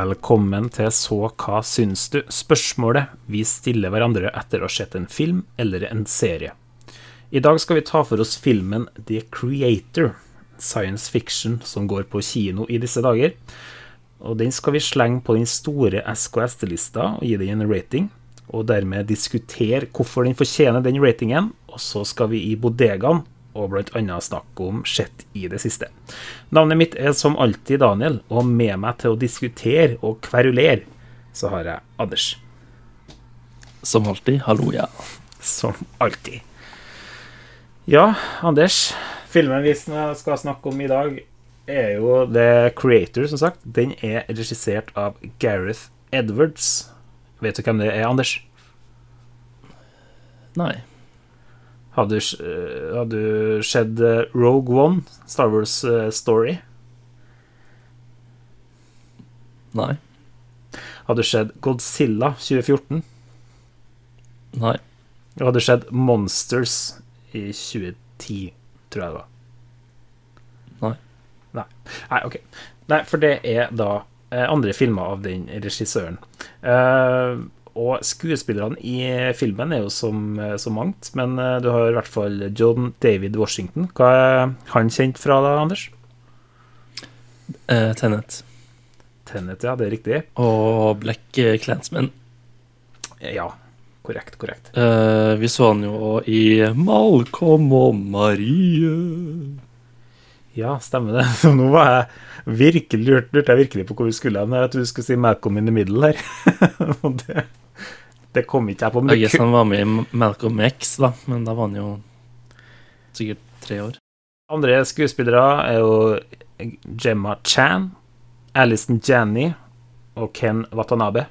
Velkommen til Så hva syns du? Spørsmålet vi stiller hverandre etter å ha sett en film eller en serie. I dag skal vi ta for oss filmen The Creator, science fiction som går på kino i disse dager. Og Den skal vi slenge på den store SKS-lista og gi den en rating. Og dermed diskutere hvorfor den fortjener den ratingen. Og så skal vi i bodegaen og bl.a. snakke om Sett i det siste. Navnet mitt er som alltid Daniel, og med meg til å diskutere og kverulere, så har jeg Anders. Som alltid. Hallo, ja. Som alltid. Ja, Anders. Filmen vi skal snakke om i dag, er jo The Creator, som sagt. Den er regissert av Gareth Edwards. Vet du hvem det er, Anders? Nei. Har du, skjedd sett eh, Rogue One, Star Wars eh, Story? Nei. Hadde du sett Godzilla 2014? Nei. Og du skjedd Monsters i 2010, tror jeg det var? Nei. Nei. Nei, OK. Nei, for det er da andre filmer av den regissøren. Uh, og skuespillerne i filmen er jo som så mangt, men eh, du har i hvert fall John David Washington. Hva er han kjent fra, da, Anders? Eh, Tenet. Tenet, ja, det er riktig. Og Black Clansman. Ja, korrekt, korrekt. Eh, vi så han jo i Malcolm og Marie. Ja, stemmer det. Så nå var jeg virkelig lurt, lurte jeg virkelig på hvor vi skulle hen. Jeg trodde du skulle si Malcolm in the Middle her. det det kom ikke jeg på. Men jeg han var med i Malcolm X, da, men da var han jo sikkert tre år. Andre skuespillere er jo Gemma Chan, Alison Janney og Ken Watanabe.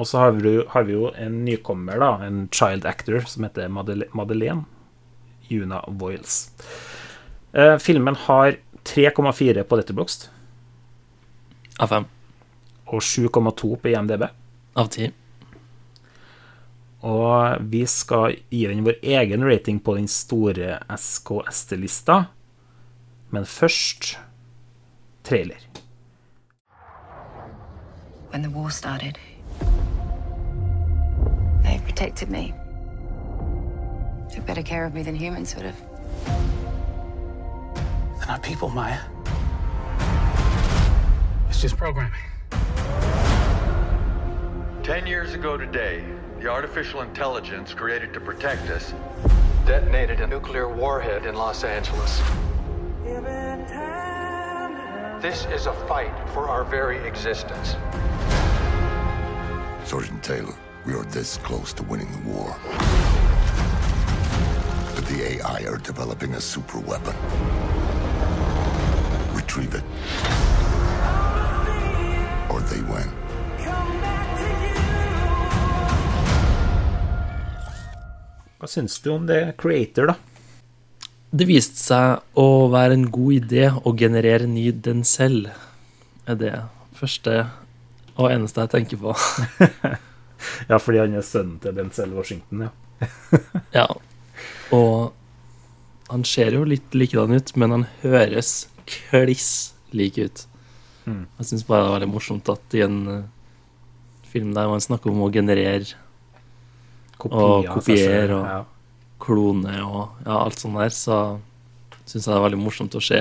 Og så har, har vi, jo en nykommer, da, en child actor, som heter Madeleine Juna Voiles. Eh, filmen har 3,4 på Letterboxd. Av 5. Og 7,2 på IMDb. Av 10. Og vi skal gi den vår egen rating på den store SKST-lista. Men først trailer. When the war started, they protected me. Took better care of me than humans would have. They're not people, Maya. It's just programming. Ten years ago today, the artificial intelligence created to protect us detonated a nuclear warhead in Los Angeles. This is a fight for our very existence. Sergeant Taylor, we are this close to winning the war. But the AI are developing a super weapon. Retrieve it. Or they win. Hva syns du om det Creator, da? Det viste seg å være en god idé å generere ny den selv. Er det første og eneste jeg tenker på. ja, fordi han er sønnen til Denzel Washington, ja. ja. Og han ser jo litt likedan ut, men han høres kliss lik ut. Mm. Jeg syns bare det var veldig morsomt at i en uh, film der man snakker om å generere og kopiere og ja. klone og ja, alt sånt der, så syns jeg det er veldig morsomt å se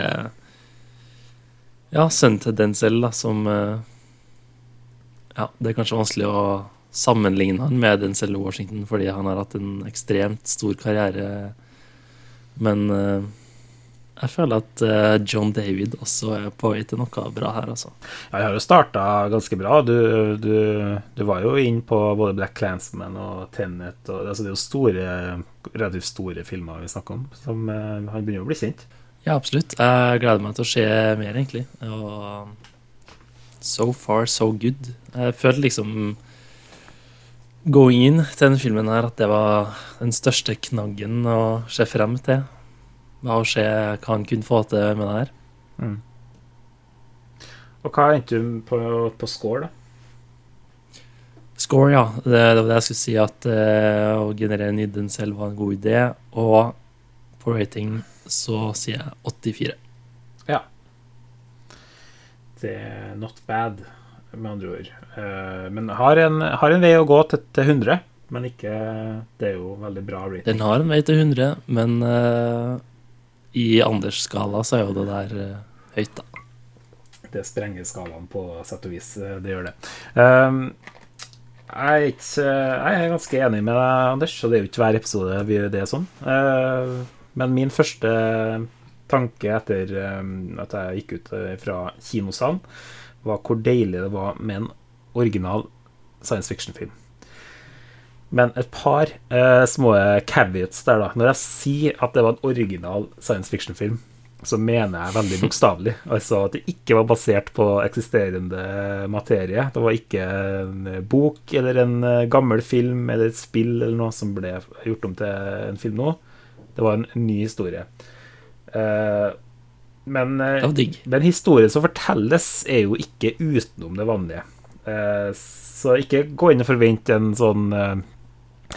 ja, sønnen til Denzel, da, som eh, Ja, det er kanskje vanskelig å sammenligne han med Denzel Washington fordi han har hatt en ekstremt stor karriere, men uh, jeg føler at uh, John David også er på vei til noe bra her, altså. Ja, jeg har jo starta ganske bra. Du, du, du, var jo inn på både Black Clansman og Tenet. Og, altså det er jo store, relativt store filmer vi snakker om. Som, uh, han begynner å bli kjent. Ja, absolutt. Jeg gleder meg til å se mer, egentlig. Og so far, so good. Jeg følte liksom going in til denne filmen her at det var den største knaggen å se frem til med å se hva han kunne få til med det her. Mm. Og hva endte du på, på score, da? Score, ja. Det, det var det jeg skulle si, at uh, å generere nidden selv var en god idé. Og på rating så sier jeg 84. Ja. Det er not bad. med andre ord. Uh, men har en, har en vei å gå til, til 100, men ikke Det er jo veldig bra rating. Den har en vei til 100, men eh, i Anders' skala så er jo det der uh, høyt, da. Det sprenger skalaen på sett og vis. eh, Det gjør det. Um, jeg, er ganske enig med deg, Anders, og det er jo ikke hver episode vi gjør det sånn. Uh, men min første tanke etter um, at jeg gikk ut eh, fra kinosalen, var hvor deilig det var med en original science fiction-film. Men et par eh, små caveats der, da. Når jeg sier at det var en original science fiction-film, så mener jeg veldig bokstavelig. Altså at det ikke var basert på eksisterende materie. Det var ikke en bok eller en eh, gammel film eller et spill eller noe som ble gjort om til en film nå. Det var en ny historie. Eh, men eh, den historien som fortelles, er jo ikke utenom det vanlige. Eh, så ikke gå inn og forvent en sånn eh,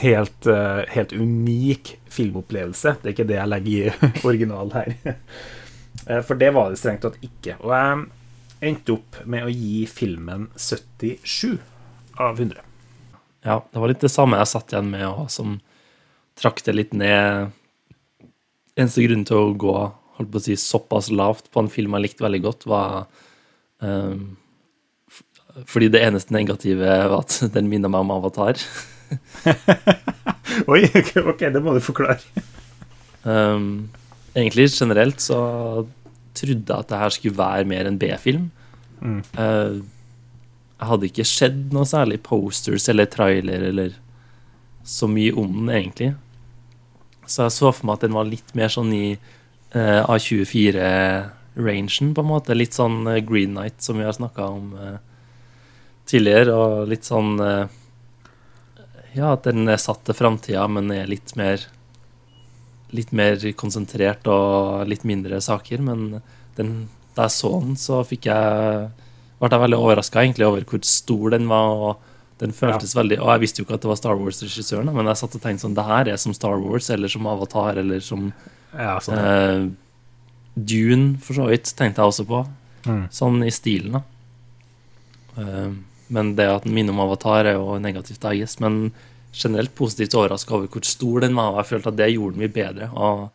helt, eh, helt unik filmopplevelse. Det er ikke det jeg legger i original her. Eh, For det var det strengt tatt ikke. Og jeg endte opp med å gi filmen 77 av 100. Ja, det var litt det samme jeg satt igjen med, og som trakk det litt ned. Eneste grunn til å gå holdt på å si, såpass lavt på en film jeg likte veldig godt, var um, fordi det eneste negative var at den minner meg om Avatar. Oi, ok, det må du forklare. Um, egentlig generelt så trodde jeg at det her skulle være mer en B-film. Eh, jeg hadde ikke sett noe særlig posters eller trailer eller så mye om den, egentlig. Så jeg så for meg at den var litt mer sånn i uh, A24-rangen, på en måte. Litt sånn eh, Green Night, som vi har snakka om uh, tidligere, og litt sånn eh, Ja, at den er satt til framtida, men er litt mer litt mer konsentrert og litt mindre saker, men den, da jeg så den, så fikk jeg ble jeg veldig overraska over hvor stor den var. og den føltes veldig, og Jeg visste jo ikke at det var Star Wars-regissøren, men jeg satt og tenkte sånn Det her er som Star Wars, eller som Avatar, eller som Ja, sånn. eh, Dune, for så vidt, tenkte jeg også på. Mm. Sånn i stilen, da. Eh, men det at den minner om Avatar, er jo negativt, I guess. Men generelt positivt overraska over hvor stor den var, og jeg følte at det gjorde den mye bedre. Og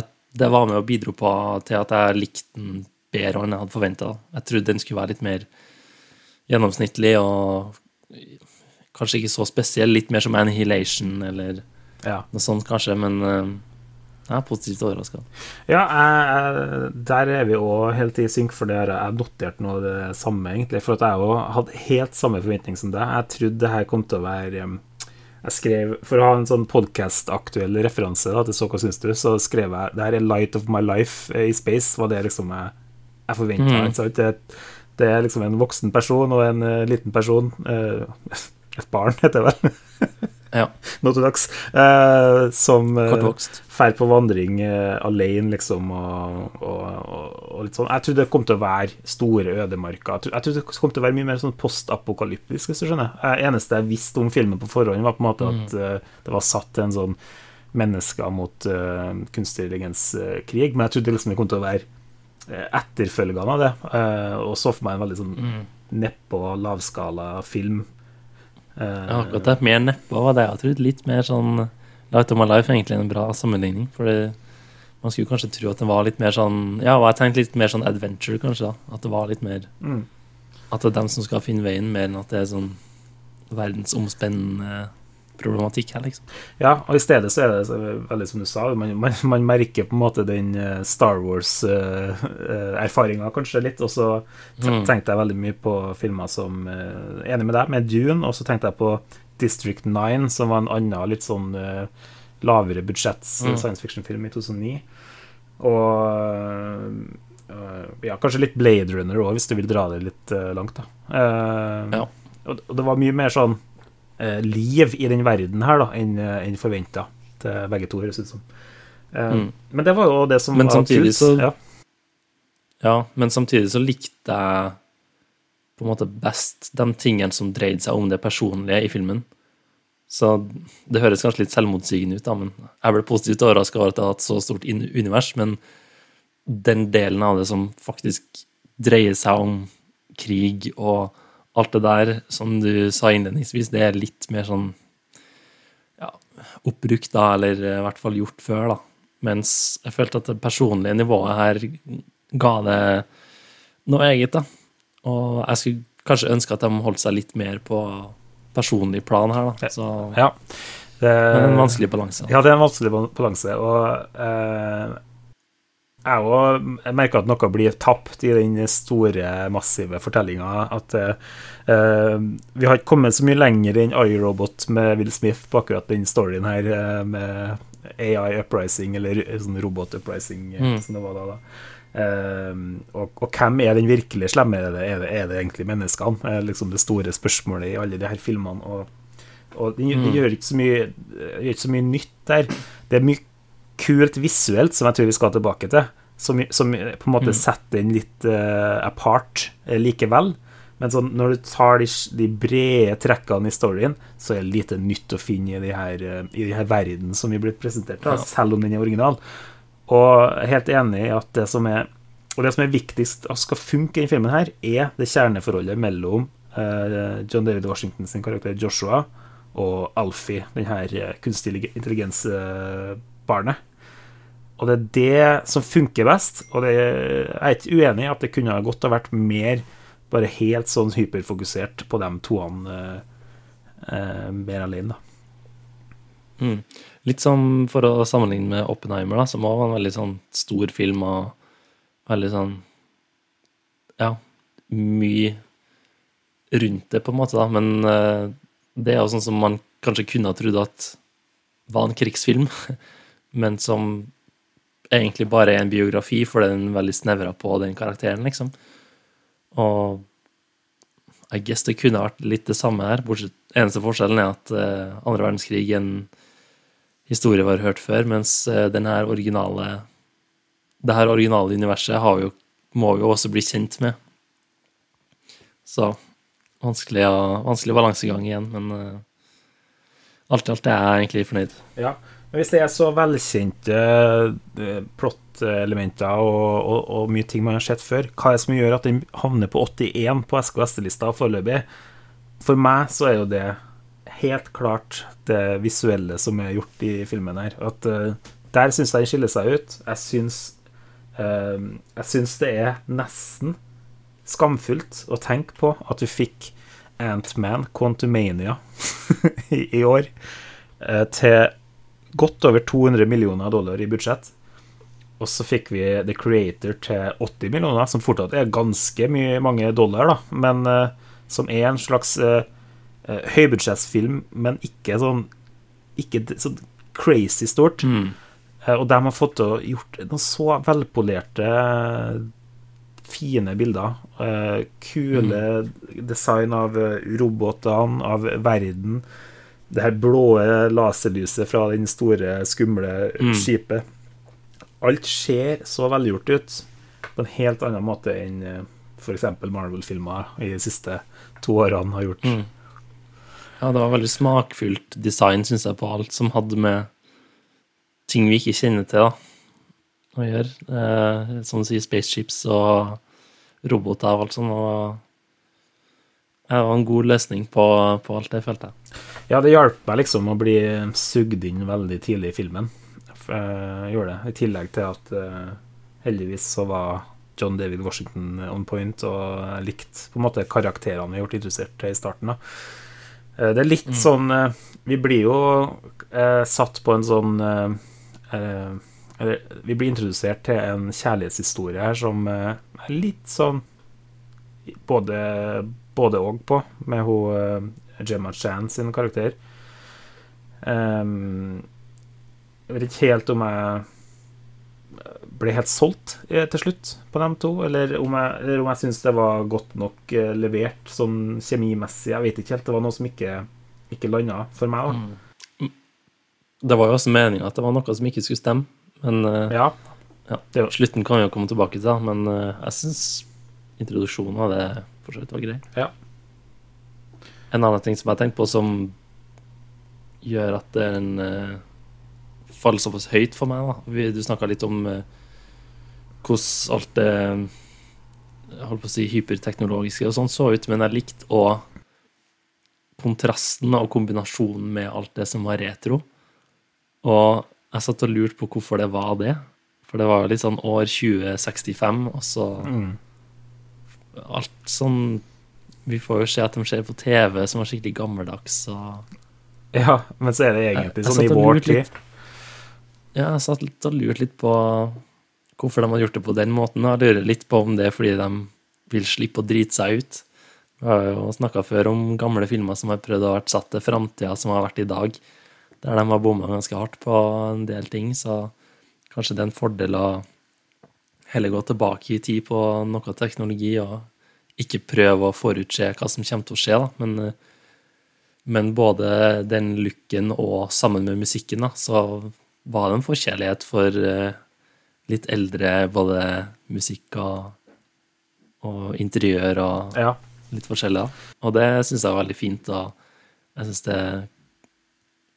at det var med og bidro på til at jeg likte den bedre enn jeg hadde forventa. Jeg trodde den skulle være litt mer gjennomsnittlig og kanskje ikke så spesiell. Litt mer som Annihilation eller Ja. noe sånt, kanskje. Men eh, jeg er positivt overraska. Ja, jeg, der er vi òg helt i synk, for det har jeg notert noe av det samme, egentlig. For at jeg òg hadde helt samme forventning som deg. Jeg trodde det her kom til å være Jeg skrev, For å ha en sånn podcast-aktuell referanse da, til Så hva syns du, så skrev jeg det her er 'Light of my life eh, i space', var det liksom jeg, jeg forventa. Mm. Det, det er liksom en voksen person og en uh, liten person. Uh, et barn, heter det vel. Ja. Nå til dags. eh, som drar på vandring eh, alene, liksom, og, og, og, litt sånn. Jeg trodde det kom til å være store ødemarker. Jeg trodde, det kom til å være mye mer sånn postapokalyptisk, hvis du skjønner. Det eneste jeg visste om filmen på forhånd, var på en måte at eh, det var satt til en sånn mennesker mot uh, kunstig intelligens-krig, men jeg trodde liksom det kom til å være eh, etterfølgene av det, eh, og så for meg en veldig sånn nedpå, lavskala film. Eh, Ja, akkurat det. Mer nedpå var det jeg trodde. Litt mer sånn Light of my life er egentlig en bra sammenligning. For det, man skulle kanskje tro at den var litt mer sånn Ja, og jeg tenkte litt mer sånn adventure, kanskje. da At det var litt mer Mm. At det er dem som skal finne veien, mer enn at det er sånn verdensomspennende problematikk her, liksom. Ja, og i stedet så er det veldig som du sa, man, man, man merker på en måte den eh, Star Wars-erfaringa kanskje litt, og så Mm. tenkte jeg veldig mye på filmer som uh, Enig med deg, med Dune, og så tenkte jeg på District 9, som var en annen litt sånn uh, lavere budsjetts Mm. science fiction-film i 2009. Og eh, ja, kanskje litt Blade Runner òg, hvis du vil dra det litt eh, langt, da. Eh, Ja. og, og det var mye mer sånn eh, liv i den verden her da enn en forventa til begge to, høres ut som. Eh, Mm. Men det var jo det som Men var samtidig ja. Ja, men samtidig så likte jeg på en måte best de tingene som dreide seg om det personlige i filmen. Så det høres kanskje litt selvmotsigende ut, da, men jeg ble positivt overraska over at jeg har hatt så stort univers. Men den delen av det som faktisk dreier seg om krig og alt det der, som du sa innledningsvis, det er litt mer sånn ja, oppbrukt, da, eller i hvert fall gjort før, da. Mens jeg følte at det personlige nivået her ga det noe eget, da. Og jeg skulle kanskje ønske at de holdt seg litt mer på personlig plan her, da. Så Ja. Det, er en vanskelig balanse. Ja, det er en vanskelig balanse. Og eh, jeg òg merker at noe blir tapt i den store, massive fortellinga. At uh, vi har ikke kommet så mye lenger enn iRobot med Will Smith på akkurat den storyen her, uh, med AI uprising, eller sånn robot uprising, eh, Mm. som det var da. da. Uh, og, og hvem er den virkelig slemme? Er det, er det, er det egentlig menneskene? Er liksom det store spørsmålet i alle de her filmene. Og, og det, det gjør ikke så mye det gjør ikke så mye nytt der. Det er mye kult visuelt som jeg tror vi skal tilbake til, som, som på en måte setter den litt uh, apart uh, likevel. Men sånn, når du tar de, de brede trekkene i storyen, så er det lite nytt å finne i de her, eh, i de her verden som vi blir presentert, da, Ja. selv om den er original. Og jeg er helt enig i at det som er og det som er viktigst og skal funke i filmen, her er det kjerneforholdet mellom uh, John David Washington sin karakter Joshua og Alfie, den her kunstig intelligens-barnet. Og det er det som funker best. Og det, jeg er ikke uenig i at det kunne ha godt ha vært mer bare helt sånn hyperfokusert på de toene eh, eh, mer alene, da. Mm. Litt som for å sammenligne med Oppenheimer, da, som òg var en veldig sånn stor film og veldig sånn Ja, mye rundt det, på en måte, da. Men eh, det er jo sånn som man kanskje kunne ha trodd at var en krigsfilm, men som egentlig bare er en biografi, for den er veldig snevra på den karakteren, liksom. Og I guess det kunne vært litt det samme her, bortsett eneste forskjellen er at eh, andre verdenskrig er en historie vi har hørt før, mens uh, den her originale det her originale universet vi jo, må vi jo også bli kjent med. Så vanskelig, vanskelig balansegang igjen, men uh, alt i alt er jeg egentlig fornøyd. Ja, hvis det er så velkjente eh, plottelementer og, og, og mye ting man har sett før, hva er det som gjør at den havner på 81 på SK-lista foreløpig? For meg så er jo det helt klart det visuelle som er gjort i filmen her. At uh, Der syns jeg den skiller seg ut. Jeg syns uh, Jeg syns det er nesten skamfullt å tenke på at du fikk Ant-Man Quantumania i år uh, til godt over 200 millioner dollar i budsjett. Og så fikk vi The Creator til 80 millioner, som fortsatt er ganske mye, mange dollar, da, men uh, som er en slags uh, uh, høybudsjettsfilm, men ikke sånn Ikke sånn crazy stort. Eh, og de har fått til å gjort noen så velpolerte, fine bilder. Eh, kule design av eh, robotene, av verden. Det her blå laserlyset fra den store, skumle skipet. Alt ser så velgjort ut på en helt annen måte enn eh, f.eks. Marvel-filmer i de siste to årene har gjort. Ja, det var veldig smakfullt design, syns jeg, på alt som hadde med ting vi ikke kjenner til, da, å gjøre. Eh, som du sier, spaceships og roboter og alt sånt. Og det var en god løsning på, på alt det, feltet. Ja, det hjalp meg liksom å bli sugd inn veldig tidlig i filmen. Jeg gjorde det. I tillegg til at eh, heldigvis så var John David Washington on point, og jeg likte på en måte karakterene vi ble interessert i i starten. da. Eh, det er litt sånn eh, Vi blir jo eh, satt på en sånn eh, eh, Vi blir introdusert til en kjærlighetshistorie her som eh, er litt sånn både, både og på, med hun eh, Gemma Chan sin karakter. Um, jeg vet ikke helt om jeg ble helt solgt eh, til slutt på dem to, eller om jeg, eller om jeg syns det var godt nok eh, levert sånn kjemimessig. Jeg vet ikke helt. Det var noe som ikke, ikke landa for meg. Mm. Det var jo også meninga at det var noe som ikke skulle stemme, men eh, Ja. ja, slutten kan vi jo komme tilbake til, men eh, jeg syns introduksjonen av det for så vidt var grei. Ja. En annen ting som jeg har tenkt på som gjør at det er en eh, faller såpass høyt for meg, da. Vi, du snakka litt om uh, hvordan alt det jeg holdt på å si hyperteknologiske og sånn så ut, men jeg likte òg kontrasten og kombinasjonen med alt det som var retro. Og jeg satt og lurte på hvorfor det var det. For det var jo litt sånn år 2065, og så Alt sånn Vi får jo se at de ser på TV som er skikkelig gammeldags og Ja, men så er det egentlig Jeg- jeg sånn i vår tid. Ja, jeg satt litt og lurte litt på hvorfor de har gjort det på den måten. Jeg lurer litt på om det er fordi de vil slippe å drite seg ut. Vi har jo snakka før om gamle filmer som har prøvd å vært satt til framtida, som har vært i dag, der de har bomma ganske hardt på en del ting. Så kanskje det er en fordel å heller gå tilbake i tid på noe teknologi og ikke prøve å forutse hva som kommer til å skje, da. Men eh, men både den looken og sammen med musikken, da, så var det en forkjærlighet for eh, litt eldre både musikk og, og interiør og Ja. litt forskjellig. Da. Og det syns jeg var veldig fint. Og jeg syns det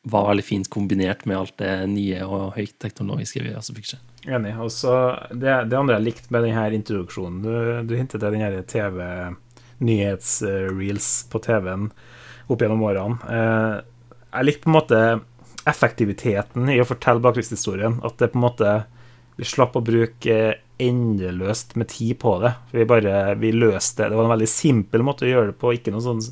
var veldig fint kombinert med alt det nye og høyteknologiske vi også fikk se. Enig. Og så det, det andre jeg likte med denne introduksjonen Du, du hintet til den TV-nyhetsreels på TV-en opp gjennom årene. Eh, jeg likte på en måte effektiviteten i å fortelle bakgrunnshistorien. At det på en måte Vi slapp å bruke endeløst med tid på det. Vi bare vi løste det. Det var en veldig simpel måte å gjøre det på, ikke noe sånn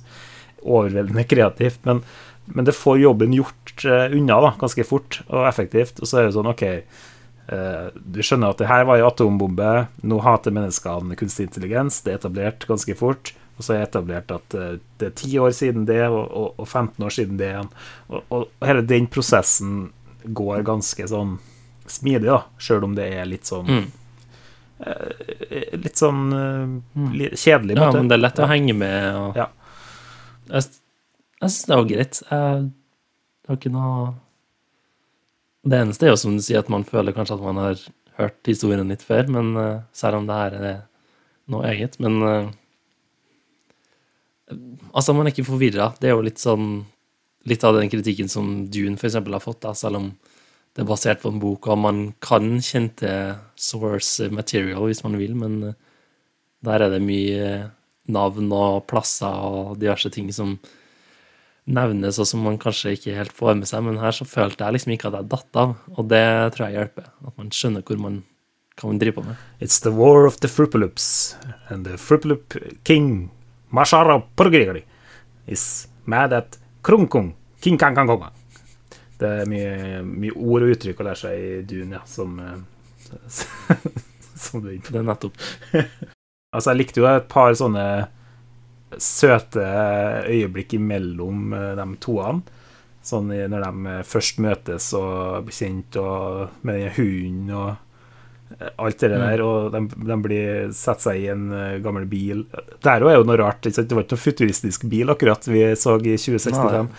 overveldende kreativt. Men, men det får jobben gjort eh, unna da, ganske fort og effektivt. Og så er det sånn, OK eh, Du skjønner at det her var en atombombe. Nå hater menneskene kunstig intelligens. Det er etablert ganske fort. Og så er det etablert at eh, det er 10 år siden det, og, og, og 15 år siden det igjen. Og, og hele den prosessen går ganske sånn smidig, da, sjøl om det er litt sånn Mm. Litt sånn eh, kjedelig, Ja, men det er lett å henge med. Og Ja. Jeg, jeg syns det var greit. Jeg har ikke noe Det eneste er jo som du sier, at man føler kanskje at man har hørt historien litt før, men eh, selv om det her er noe eget. Men eh, altså, man er ikke forvirra. Det er jo litt sånn Litt av den kritikken som Dune eksempel har fått, da, selv om det er basert på en bok, og man kan kjenne til source material hvis man vil, men eh, der er det mye navn og plasser og diverse ting som nevnes, og som man kanskje ikke helt får med seg. Men her så følte jeg liksom ikke at jeg datt av, og det tror jeg hjelper. At man skjønner hvor man hva man driver på med. It's the war of the frupalups, and the frupalup king, Mashara Porgrigari, is mad at Krunkung, King Kang Kang Konga. Det er mye, mye ord og uttrykk å lære seg i Dune, ja, som, eh, som du er inne på. Det er nettopp Altså, jeg likte jo et par sånne søte øyeblikk imellom eh, de toene. Sånn når de først møtes og blir kjent, og med den hunden og eh, alt det der. Og de, de blir setter seg i en eh, gammel bil. Det òg er jo noe rart. Det var ikke noe futuristisk bil akkurat vi så i 2065.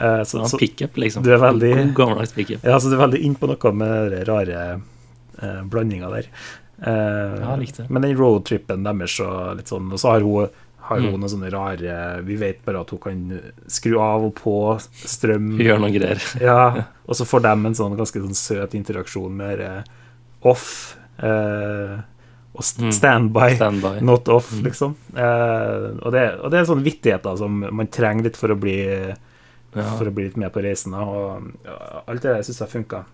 Eh, så, så, pickup, liksom. Du er veldig- gammeldags pickup. ja, så du er veldig inn på noe med den rare eh, blandinga der. Eh, Ja, likte det. Men den roadtrippen deres og litt sånn, og så har hun, har jo Mm. noen sånne rare Vi vet bare at hun kan skru av og på strøm. Gjør noen greier. Ja, og så får de en sånn ganske sånn søt interaksjon med eh, off eh, og st Mm. standby. Standby. Not off, liksom. Eh, og, det, og det er sånne vittigheter som man trenger litt for å bli. For å bli litt med på reisen. Og ja, alt det der syns jeg funka.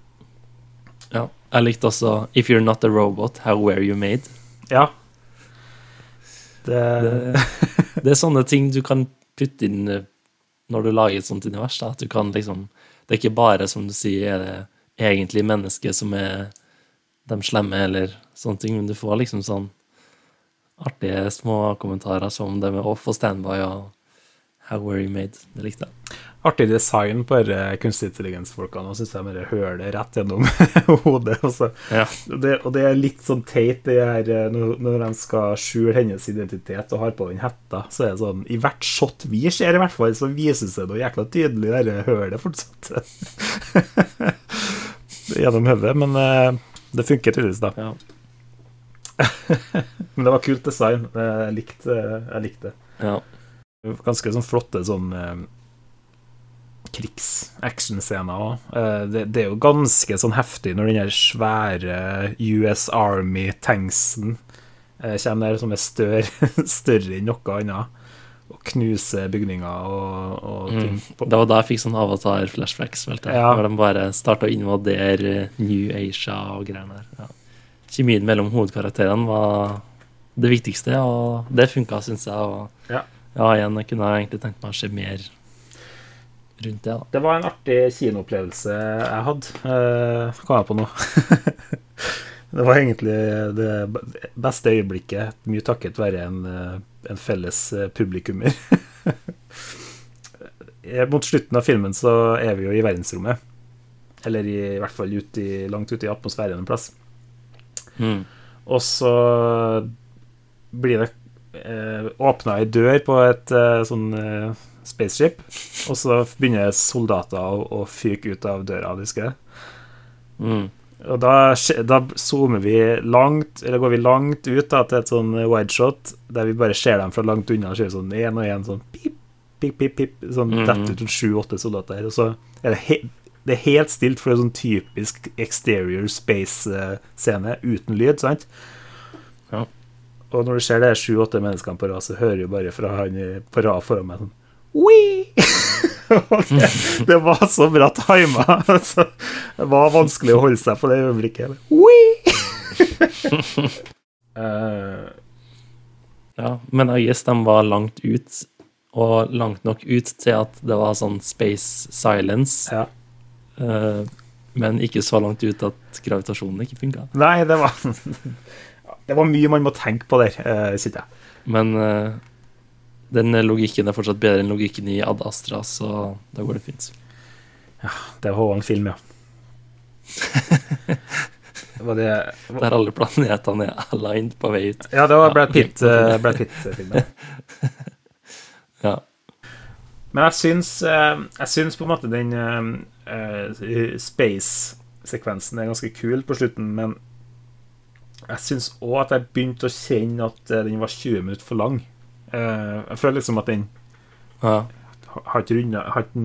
Ja. Jeg likte også If you're not a robot, how were you made? Ja. Det, Det, det er sånne ting du kan putte inn eh, når du lager et sånt univers. Da. At du kan liksom Det er ikke bare, som du sier, er det egentlig mennesket som er de slemme, eller sånne ting, men du får liksom sånn artige små kommentarer som det med off og standby og how were you made. Det likte jeg. artig design på kunstig intelligens-folkene. Og syns jeg bare hører det rett gjennom hodet. også Ja. det, og det er litt sånn teit det her eh, når, de skal skjule hennes identitet og har på den hetta. Så er det sånn I hvert shot vi ser, i hvert fall, så vises det noe jækla tydelig det hølet fortsatt. Gjennom hodet. Men eh, det funker tydeligvis, da. Ja. Men det var kult design. Jeg likte, jeg likte det. ja. Ganske sånn flotte sånn eh, krigs-actionscener òg. Eh, det, det er jo ganske sånn heftig når den svære US Army-tanksen eh, kommer der som er større, større enn noe annet. Og knuser bygninger og, og ting. Det var da jeg fikk sånn avatar-flashbacks, jeg. Ja. De bare starta å invadere eh, New Asia og greier der. Ja. Kjemien mellom hovedkarakterene var det viktigste, og det funka, syns jeg. Og Ja. Ja, igjen, jeg kunne egentlig tenkt meg å se mer rundt det, da. Det var en artig kinoopplevelse jeg hadde. Uh, kom jeg på nå. det var egentlig det beste øyeblikket, mye takket være en, eh, en felles eh, publikummer. Mot slutten av filmen så er vi jo i verdensrommet. Eller i, i hvert fall ut i, langt ute i atmosfæren en plass. Mm. Og så blir det åpna ei dør på et eh, sånn eh, spaceship, og så begynner soldater å, å fyke ut av døra, husker jeg. Mm. Og da, da zoomer vi langt, eller går vi langt ut da, til et sånn wideshot, der vi bare ser dem fra langt unna, og ser sånn én og én sånn pip, pip, pip, pip, sånn detter ut sju-åtte soldater. Og så er det, he det er helt stilt for en sånn typisk exterior space-scene uten lyd, sant? Og når du ser det sju-åtte menneskene på rad, så hører du bare fra han på rad foran meg sånn! Det, det var så bra tima. Altså, det var vanskelig å holde seg på det øyeblikket. Eh, Ja, men Øyes de var langt ut, og langt nok ut til at det var sånn space silence, ja. Uh, men ikke så langt ut at gravitasjonen ikke funka. Nei, det var Det var mye man må tenke på der, uh, sitter jeg. Men uh, den logikken er fortsatt bedre enn logikken i Ad Astra, så da går det fint. Ja, Det var en film, ja. var det Der alle planetene er aligned på vei ut. Ja, det var Brad Pitt, Brad Pitt-filmen. Ja. Men jeg syns, jeg syns på en måte den space-sekvensen er ganske kul på slutten, men jeg syns òg at jeg begynte å kjenne at eh, den var 20 minutter for lang. Eh, jeg føler liksom at den ja. har ikke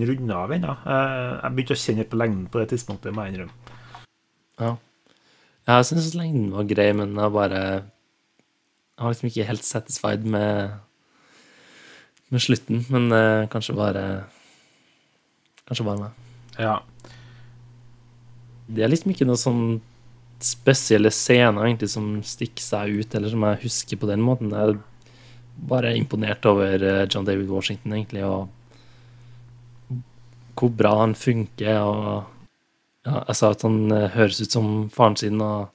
runda av ennå. Eh, jeg begynte å kjenne på lengden på det tidspunktet, må jeg innrømme. ja. Jeg syns lengden var grei, men jeg bare Jeg var liksom ikke helt satisfied med med slutten, men uh, kanskje bare Kanskje bare meg. Ja. Det er liksom ikke noe sånn spesielle scener egentlig som stikker seg ut, eller som jeg husker på den måten. Jeg er bare imponert over eh, John David Washington, egentlig, og hvor bra han funker. og ja, Jeg sa at han eh, høres ut som faren sin, og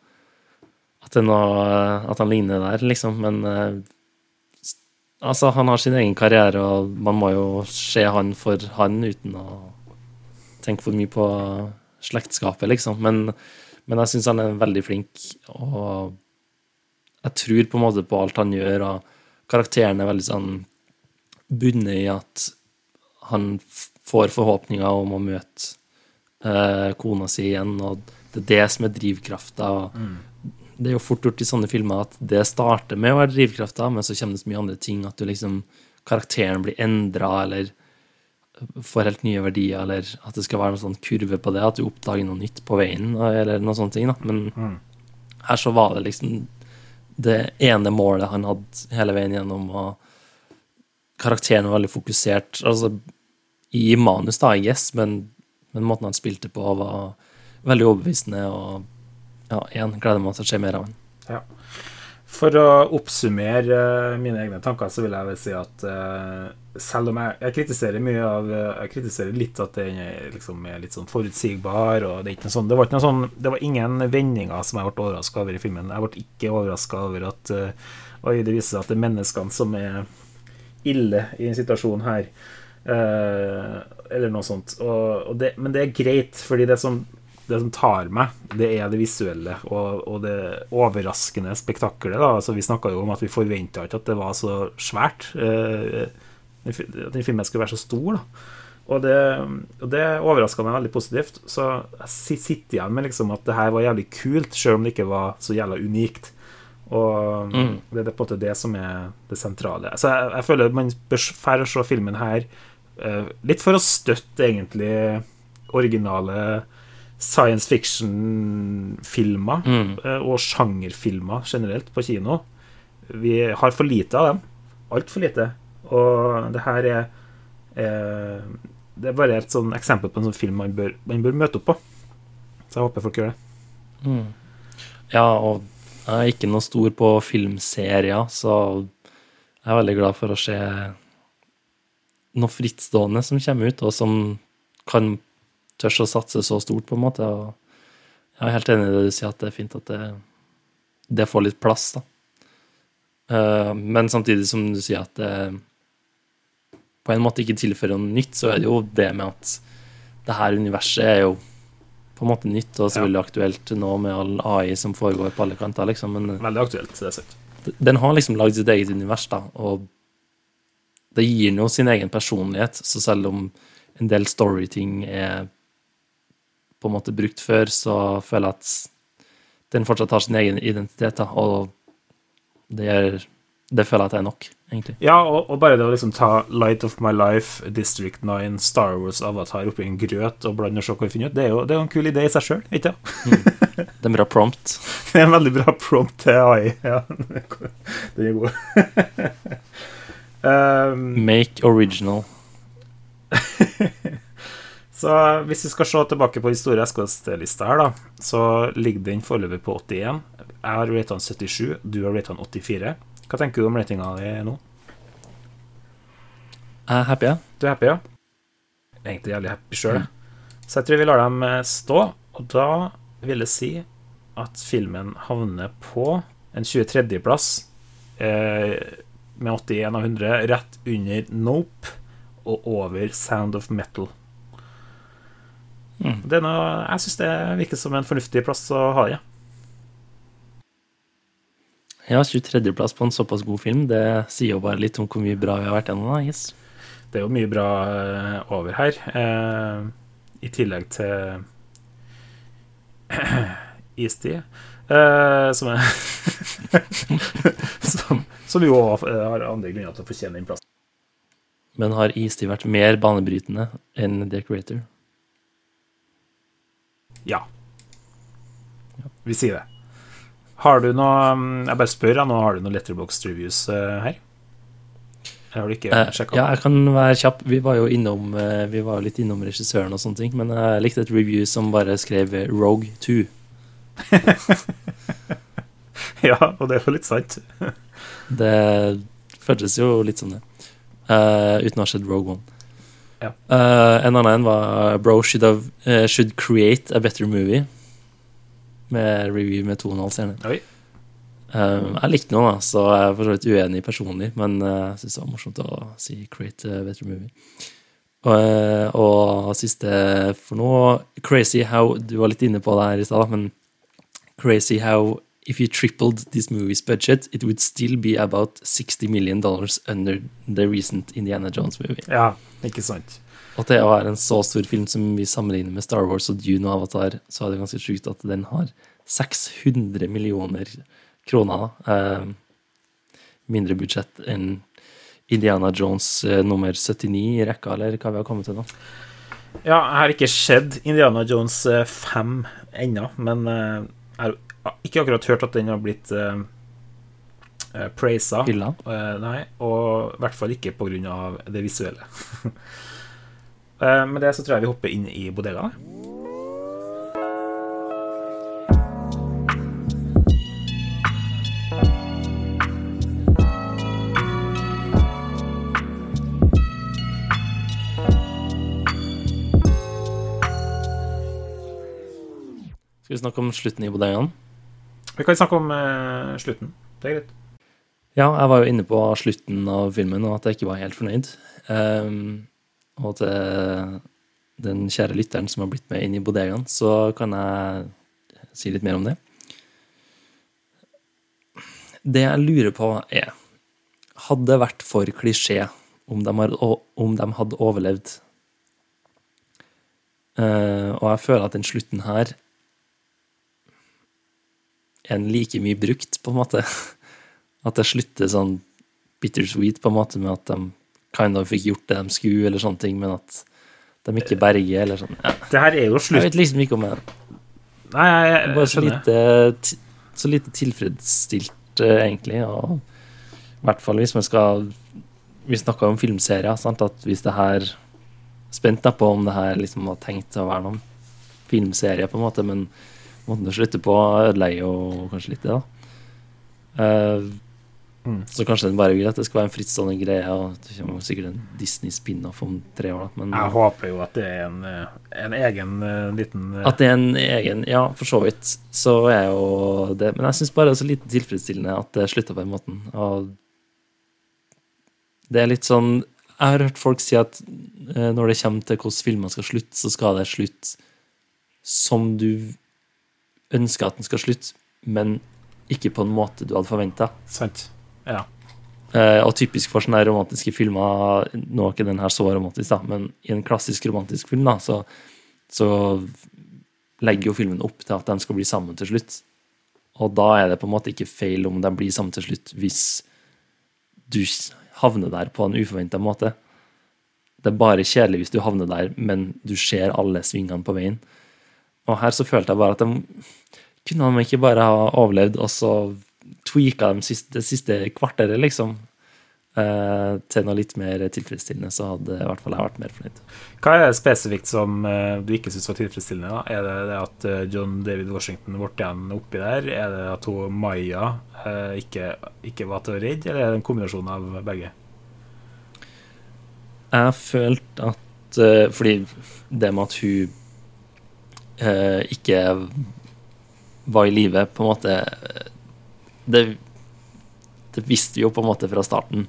at, noe, eh, at han ligner der, liksom, men Altså, han har sin egen karriere, og man må jo se han for han uten å tenke for mye på slektskapet, liksom. Men, men jeg syns han er veldig flink, og jeg tror på en måte på alt han gjør, og karakteren er veldig sånn bundet i at han får forhåpninger om å møte eh, kona si igjen, og det er det som er drivkrafta. Mm. Det er jo fort gjort i sånne filmer at det starter med å være drivkrafta, men så kommer det så mye andre ting at du liksom karakteren blir endra, eller får helt nye verdier, eller at det skal være noen sånn kurve på det, at du oppdager noe nytt på veien, eller noen sånne ting. da. Men her så var det liksom det ene målet han hadde hele veien gjennom, og karakteren var veldig fokusert. Altså i manus, da, I guess, men, men måten han spilte på, var veldig overbevisende, og ja, igjen gleder meg til å se mer av han. Ja. For å oppsummere eh, mine egne tanker, så vil jeg vel si at eh, selv om jeg, jeg kritiserer mye av Jeg kritiserer litt at den liksom, er litt sånn forutsigbar, og det er ikke sånn Det var ikke noe sånn Det var ingen vendinger som jeg ble overraska over i filmen. Jeg ble ikke overraska over at uh, Oi, det viser seg at det er menneskene som er ille i en situasjon her. Uh, eller noe sånt. Og, og det, men det er greit, fordi det som, det som tar meg, det er det visuelle og, og det overraskende spektaklet. Altså, vi snakka jo om at vi forventa ikke at det var så svært. Uh, den filmen skulle være så stor. da og det, og det overraska meg veldig positivt. Så jeg sitter igjen med liksom at det her var jævlig kult, selv om det ikke var så jævla unikt. Og Mm. det er på en måte det som er det sentrale. Så jeg, jeg føler man bør færre se filmen her uh, litt for å støtte egentlig originale science fiction-filmer Mm. uh, og sjangerfilmer generelt på kino. vi har for lite av dem. Altfor lite. Og det her er eh, Det er bare et sånn eksempel på en sånn film man bør, man bør møte opp på. Så jeg håper folk gjør det. Ja, og jeg er ikke noe stor på filmserier, så jeg er veldig glad for å se noe frittstående som kommer ut, og som kan tørs å satse så stort, på en måte. Og jeg er helt enig i det du sier, at det er fint at det, det får litt plass, da. Eh, Men samtidig som du sier at det på en måte ikke tilfører noe nytt, så er det jo det med at det her universet er jo på en måte nytt og selvfølgelig aktuelt nå med all AI som foregår på alle kanter, liksom. Men Veldig aktuelt, det er sant. den har liksom lagd sitt eget univers, da, og det gir den jo sin egen personlighet. Så selv om en del storyting er på en måte brukt før, så føler jeg at den fortsatt har sin egen identitet, da, og det, er, det føler jeg at det er nok, egentlig. Ja, og, og bare det å liksom ta Light of My Life, District 9, Star Wars, Avatar oppi en grøt og blande og se hva vi finner ut, det er jo, det er en kul idé i seg sjøl, ikke sant? Det er en bra prompt. Det er en veldig bra prompt til AI. Ja, den er god. um, Make original. så hvis vi skal se tilbake på historie SKS-lista her, da, så ligger den foreløpig på 81. Jeg har rata den 77, du har rata den 84. Hva tenker du om ratinga di nå? Jeg er happy, ja. Du er happy, ja? Jeg er egentlig jævlig happy sjøl, Så jeg tror vi lar dem eh, stå. Og da vil jeg si at filmen havner på en 23.-plass eh, med 81 av 100, rett under Nope og over Sound of Metal. Det er noe, jeg syns det virker som en fornuftig plass å ha det. Ja, 23.-plass på en såpass god film, det sier jo bare litt om hvor mye bra vi har vært gjennom. da, yes. Det er jo mye bra eh, over her. Eh, I tillegg til Istid, eh, som er som, som jo eh, har andre grunner til å fortjene den plassen. Men har Istid vært mer banebrytende enn The Creator? Ja. Vi sier det. Har du noe mm, Jeg bare spør, nå. Har du noen Letterboxd reviews eh, her? Har du ikke Eh, sjekka? ja, jeg kan være kjapp. Vi var jo innom eh, Vi var litt innom regissøren og sånne ting, men jeg likte et review som bare skrev Rogue 2. ja, og det er jo litt sant. Det føltes jo litt som det, uh, uten å ha sett Rogue One. Ja. Uh, en annen en var Bro should, have, uh, should create a better movie. Med review med to og en. Oi. Eh, jeg likte den, da, så jeg er for så vidt uenig personlig, men jeg jeg syns det var morsomt å si 'create a better movie'. Eh, og siste for nå Crazy how Du var litt inne på det her i stad, men crazy how if you tripled this movie's budget, it would still be about 60 million dollars under the recent Indiana Jones movie. Ja, ikke sant. Og det være en så stor film som vi sammenligner med Star Wars og Dune og Avatar, så er det ganske sjukt at den har 600 millioner kroner. Eh, mindre budsjett enn Indiana Jones eh, nummer 79 i rekka, eller hva vi har kommet til nå. Ja, jeg har ikke sett Indiana Jones 5 ennå, men eh, jeg har ikke akkurat hørt at den har blitt eh, praisa. Hylla? Eh, nei, og i hvert fall ikke av det visuelle. Eh, med det så tror jeg vi hopper inn i bodegaen. Skal vi snakke om slutten i bodegaen? Vi kan snakke om uh, slutten. Det er greit. Ja, jeg var jo inne på slutten av filmen, og at jeg ikke var helt fornøyd. Ehm, og til den kjære lytteren som har blitt med inn i bodegaen, så kan jeg si litt mer om det. Det jeg lurer på, er Hadde det vært for klisjé om de, hadde overlevd? Eh, og jeg føler at den slutten her er like mye brukt, på en måte. At det slutter sånn bittersweet, på en måte, med at de kind of fikk gjort det de skulle, eller sånne ting, men at de ikke berger, eller sånn. Ja. Det her er jo slutt. Jeg vet liksom ikke om jeg Nei, jeg, jeg, Bare så lite, så lite tilfredsstilt, eh, egentlig. Og i hvert fall hvis man skal Vi snakka om filmserier, sant? at hvis det her Spent da på om det her liksom var tenkt å være noen filmserie, på en måte, men måten det slutter på, ødelegger jo kanskje litt det, da. Eh, Mm. Så kanskje den bare vil at det skal være en frittstående greie, og det kommer sikkert en Disney-spin-off om tre år. Men Jeg håper jo at det er en, eh, en egen eh, liten eh, at det er en egen Ja, for så vidt, så er jo det Men jeg syns bare det er så lite tilfredsstillende at det slutter på den måten. Og det er litt sånn Jeg har hørt folk si at når det kommer til hvordan filmer skal slutte, så skal det slutte som du ønsker at den skal slutte, men ikke på en måte du hadde forventa. Sant. Ja. Uh, og typisk for sånne romantiske filmer Nå er ikke den her så romantisk, da, men i en klassisk romantisk film, da, så, så legger jo filmen opp til at de skal bli sammen til slutt. Og da er det på en måte ikke feil om de blir sammen til slutt, hvis du havner der på en uforventa måte. Det er bare kjedelig hvis du havner der, men du ser alle svingene på veien. Og her så følte jeg bare at de kunne de ikke bare ha overlevd, og så tweaka dem siste, det siste kvarteret, liksom, eh, til noe litt mer tilfredsstillende, så hadde i hvert fall jeg vært mer fornøyd. Hva er det spesifikt som eh, du ikke syns var tilfredsstillende? da? Er det det at eh, John David Washington ble igjen oppi der? Er det at hun Maya ikke, ikke var til å redde, eller er det en kombinasjon av begge? Jeg følte at Fordi det med at hun ikke var i live, på en måte det, det visste vi jo på en måte fra starten.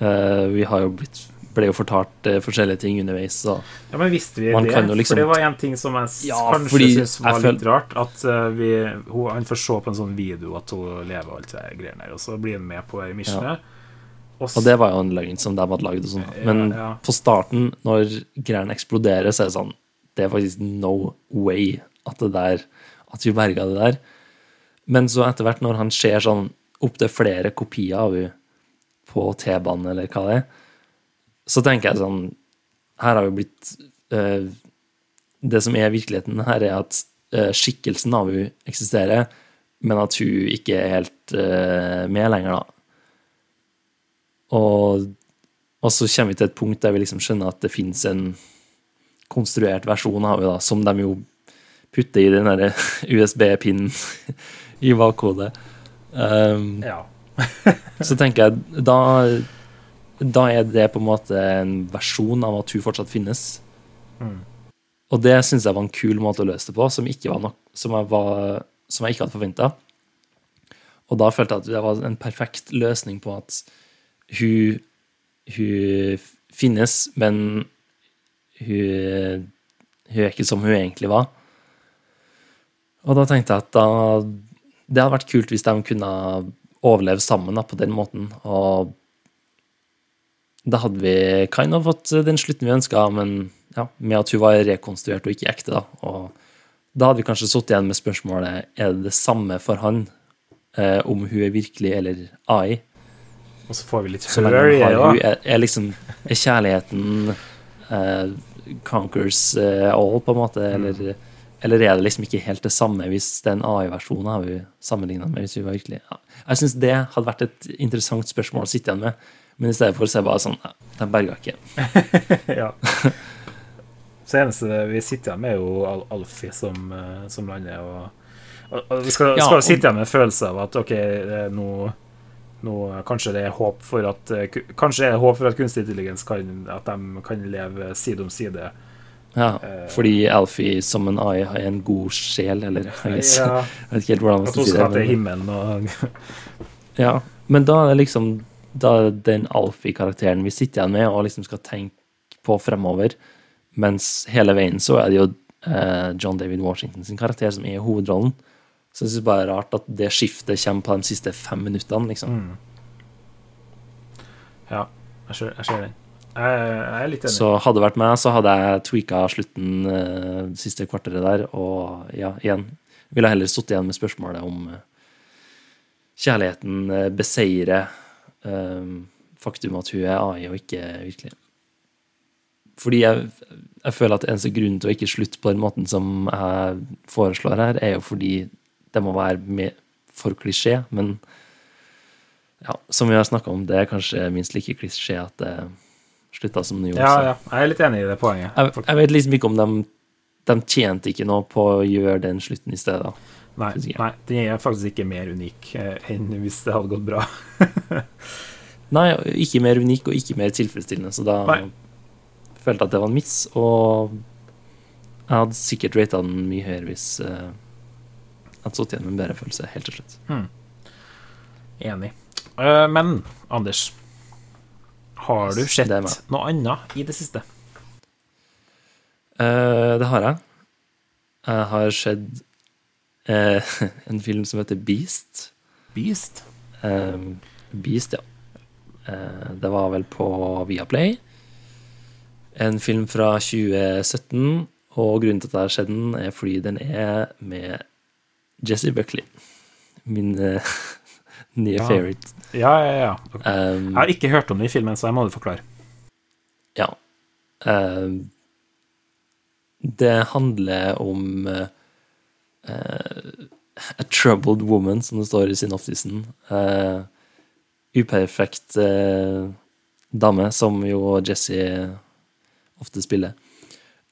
Uh, vi har jo blitt ble jo fortalt uh, forskjellige ting underveis. Så Ja, men visste vi Man det? liksom- For det var en ting som jeg Ja, kanskje syntes var føl- litt rart. At uh, vi, hun, han får se på en sånn video at hun lever og alt det greiene der, og så blir han med på missionet. Og, s- Og det var jo en løgn som de hadde lagd. sånn. Men Ja, ja. på starten, når greiene eksploderer, så er det sånn Det er faktisk no way at det der At vi berga det der. Men så etter hvert, når han ser sånn opptil flere kopier av henne på T-banen, eller hva det er, så tenker jeg sånn Her har vi blitt uh, Det som er virkeligheten her, er at uh, skikkelsen av henne eksisterer, men at hun ikke er helt uh, med lenger, da. Og, og så kommer vi til et punkt der vi liksom skjønner at det finnes en konstruert versjon av henne, da, som de jo putter i den derre USB-pinnen i bakhodet. Um, ja. så tenker jeg da, da er det på en måte en versjon av at hun fortsatt finnes. Og det syns jeg var en kul måte å løse det på, som, ikke var nok, som, jeg, var, som jeg ikke hadde forventa. Og da følte jeg at det var en perfekt løsning på at hun, hun finnes, men hun, hun er ikke som hun egentlig var. Og da tenkte jeg at da, det hadde vært kult hvis de kunne overleve sammen da, på den måten. Og da hadde vi kind of fått den slutten vi ønska, men ja, med at hun var rekonstruert og ikke ekte. Da. Og da hadde vi kanskje sittet igjen med spørsmålet er det det samme for han eh, om hun er virkelig eller AI. Og så får vi litt hør det, hun, er, er liksom Er kjærligheten eh, conquers eh, all, på en måte, eller, eller er det liksom ikke helt det samme hvis det er en AI-versjon har vi sammenligna med hvis vi var virkelig ja. Jeg syns det hadde vært et interessant spørsmål å sitte igjen med, men i stedet for så er det bare sånn ja, De berga ikke. ja. Så eneste vi sitter igjen med, er jo Al Alfie som, eh, som lander. Og, og, og vi skal, skal sitte igjen med en følelse av at OK, det nå nå, kanskje det er håp for at eh, Kanskje er det håp for at kunstig intelligens kan At de kan leve side om side. Ja, Eh. fordi Alfie som en AI har en god sjel, eller jeg vet Ja, jeg vet ikke helt hvordan man skal si det. til himmelen og ja. men da er det liksom da er den Alfie-karakteren vi sitter igjen med og liksom skal tenke på fremover. Mens hele veien så er det jo eh, John David Washington sin karakter som er hovedrollen. Så jeg synes bare det er rart at det skiftet kommer på de siste fem minuttene, liksom. Ja, jeg ser, jeg ser den. Så hadde det vært meg, så hadde jeg tweaka slutten det siste kvarteret der, og ja, igjen ville jeg heller sittet igjen med spørsmålet om eh, kjærligheten eh, beseirer faktum at hun er AI og ikke virkelig. Fordi jeg, jeg føler at eneste grunn til å ikke slutte på den måten som jeg foreslår her, er jo fordi det må være med, for klisjé, men Ja, som vi har snakka om, det er kanskje minst like klisjé at det slutta som de gjorde. Ja, ja. Jeg er litt enig i det poenget. Jeg, jeg vet liksom ikke om de De tjente ikke noe på å gjøre den slutten i stedet. Nei, nei, den er faktisk ikke mer unik eh, enn hvis det hadde gått bra. Nei, ikke mer unik og ikke mer tilfredsstillende, så da Nei. følte jeg at det var en miss. Og jeg hadde sikkert rata den mye høyere hvis eh, jeg hadde sittet igjen med en bedre følelse helt til slutt. Enig. Uh, men Anders, har du sett det noe annet i det siste? Uh, det har jeg. Jeg har sett uh, en film som heter Beast. Beast? Uh, Beast, ja. Eh, det var vel på Viaplay. En film fra 2017, og grunnen til at jeg har sett den, er fordi den er med Jesse Buckley. Min nye Ja. favorite. Ja, ja, ja. Um, Jeg har ikke hørt om det i filmen, så jeg må du forklare. Ja. Um, det handler om eh, eh, A troubled woman, som det står i synoptisen. Uh, uperfekt uh, dame, som jo Jesse ofte spiller.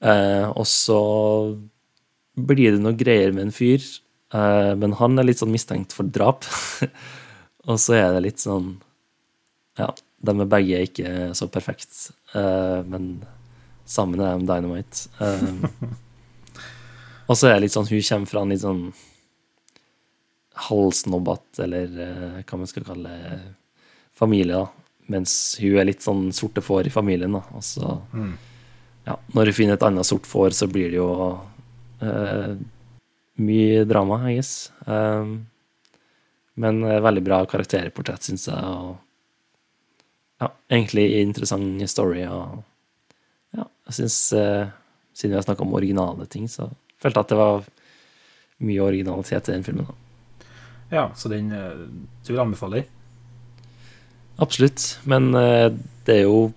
Uh, og så blir det noe greier med en fyr, uh, men han er litt sånn mistenkt for drap. og så er det litt sånn Ja, de er begge ikke så perfekt, uh, men sammen er de dynamite. Eh, og så er det litt sånn Hun kommer fra en litt sånn halvsnobbete, eller uh, hva man skal kalle familie, da. Mens hun er litt sånn sorte får i familien, da. Og så Ja, når hun finner et annet sort får, så blir det jo eh, mye drama, I guess. Um, men eh, veldig bra karakterportrett, syns jeg. Og ja, egentlig interessant story. Og ja, jeg syns eh, Siden vi har snakka om originale ting, så følte jeg at det var mye originalitet i den filmen. da. Ja, så den eh, Du vil anbefale den? Absolutt. Men eh, det er jo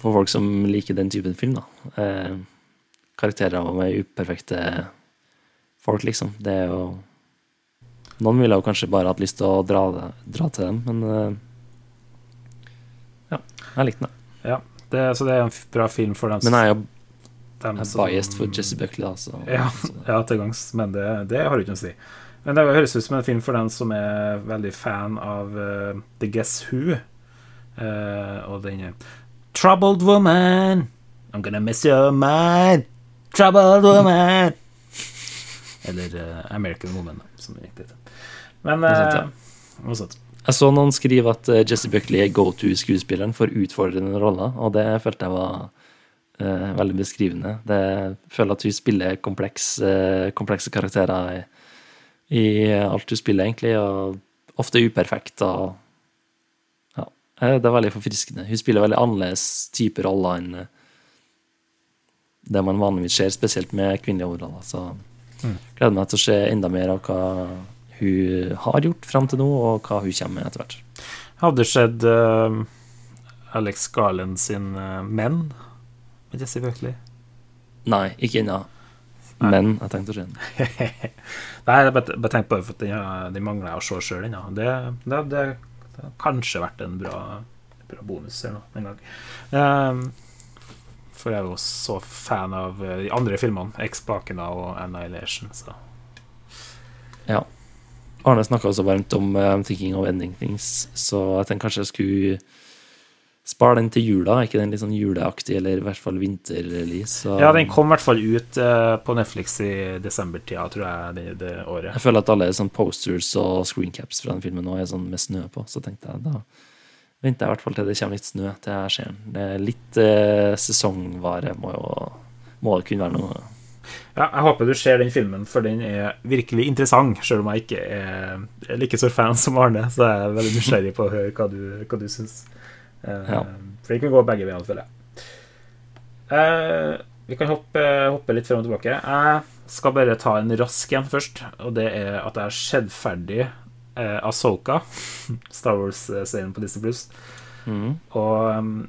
for folk som liker den typen film, da. Eh, karakterer med uperfekte folk, liksom. Det er jo Noen ville jo kanskje bare hatt lyst til å dra, dra til dem, men eh, ja, jeg likte den. Ja. Det, så det er en bra film for dem Men jeg er jo jeg er som- biased for Jesse Buckley, da, så Ja, ja til gangs, men det, det har du ikke noe å si. Men det høres ut som en film for den som er veldig fan av uh, The Guess Who. Uh, og den er Troubled woman, I'm gonna miss your mind. Troubled woman. Eller uh, American Woman, som det gikk til. Men Noe sånt, ja. Jeg så noen skrive at eh, Jesse Buckley er go to-skuespilleren for utfordrende roller, og det følte jeg var uh, veldig beskrivende. Det, jeg føler at hun spiller kompleks, uh, komplekse karakterer i, i alt hun spiller, egentlig, og ofte uperfekt. og ja, eh, Det er veldig forfriskende. Hun spiller veldig annerledes type roller enn eh, det man vanligvis ser, spesielt med kvinnelige hovedroller. Så gleder meg til å se enda mer av hva hun har gjort fram til nå, og hva hun kommer med etter hvert. Hadde skjedd uh, Alex Garland sin uh, Menn med Jesse Buckley? Nei, ikke ennå. Men jeg tenkte å se den. Nei, jeg bare, tenkte på det, for den, de mangler jeg å se sjøl ennå. Det, det, det, det har kanskje vært en bra, bra bonus eller noe en gang. Ehm, for jeg er jo så fan av eh, de andre filmene, X-Bakena og Annihilation, så Ja. Arne snakka også varmt om eh, I'm Thinking of Ending Things, så jeg tenkte kanskje jeg skulle spare den til jula. Er ikke den litt sånn juleaktig, eller i hvert fall vinterrelease? Så Ja, den kom i hvert fall ut eh, på Netflix i desembertida, tror jeg, det, det året. Jeg føler at alle sånn posters og screencaps fra den filmen nå er sånn med snø på, så tenkte jeg da venter jeg i hvert fall til det kommer litt snø til jeg ser den. Litt eh, sesongvare må jo må det kunne være noe Ja, jeg håper du ser den filmen, for den er virkelig interessant, selv om jeg ikke er, like stor fan som Arne. Så jeg er veldig nysgjerrig på å høre hva du, hva du syns. Eh, Ja. For det kan gå begge veier, føler jeg. Eh, vi kan hoppe, hoppe litt frem og tilbake. Jeg skal bare ta en rask en først, og det er at jeg har sett ferdig eh, Asoka, Star Wars-serien på Disney Pluss. Og um,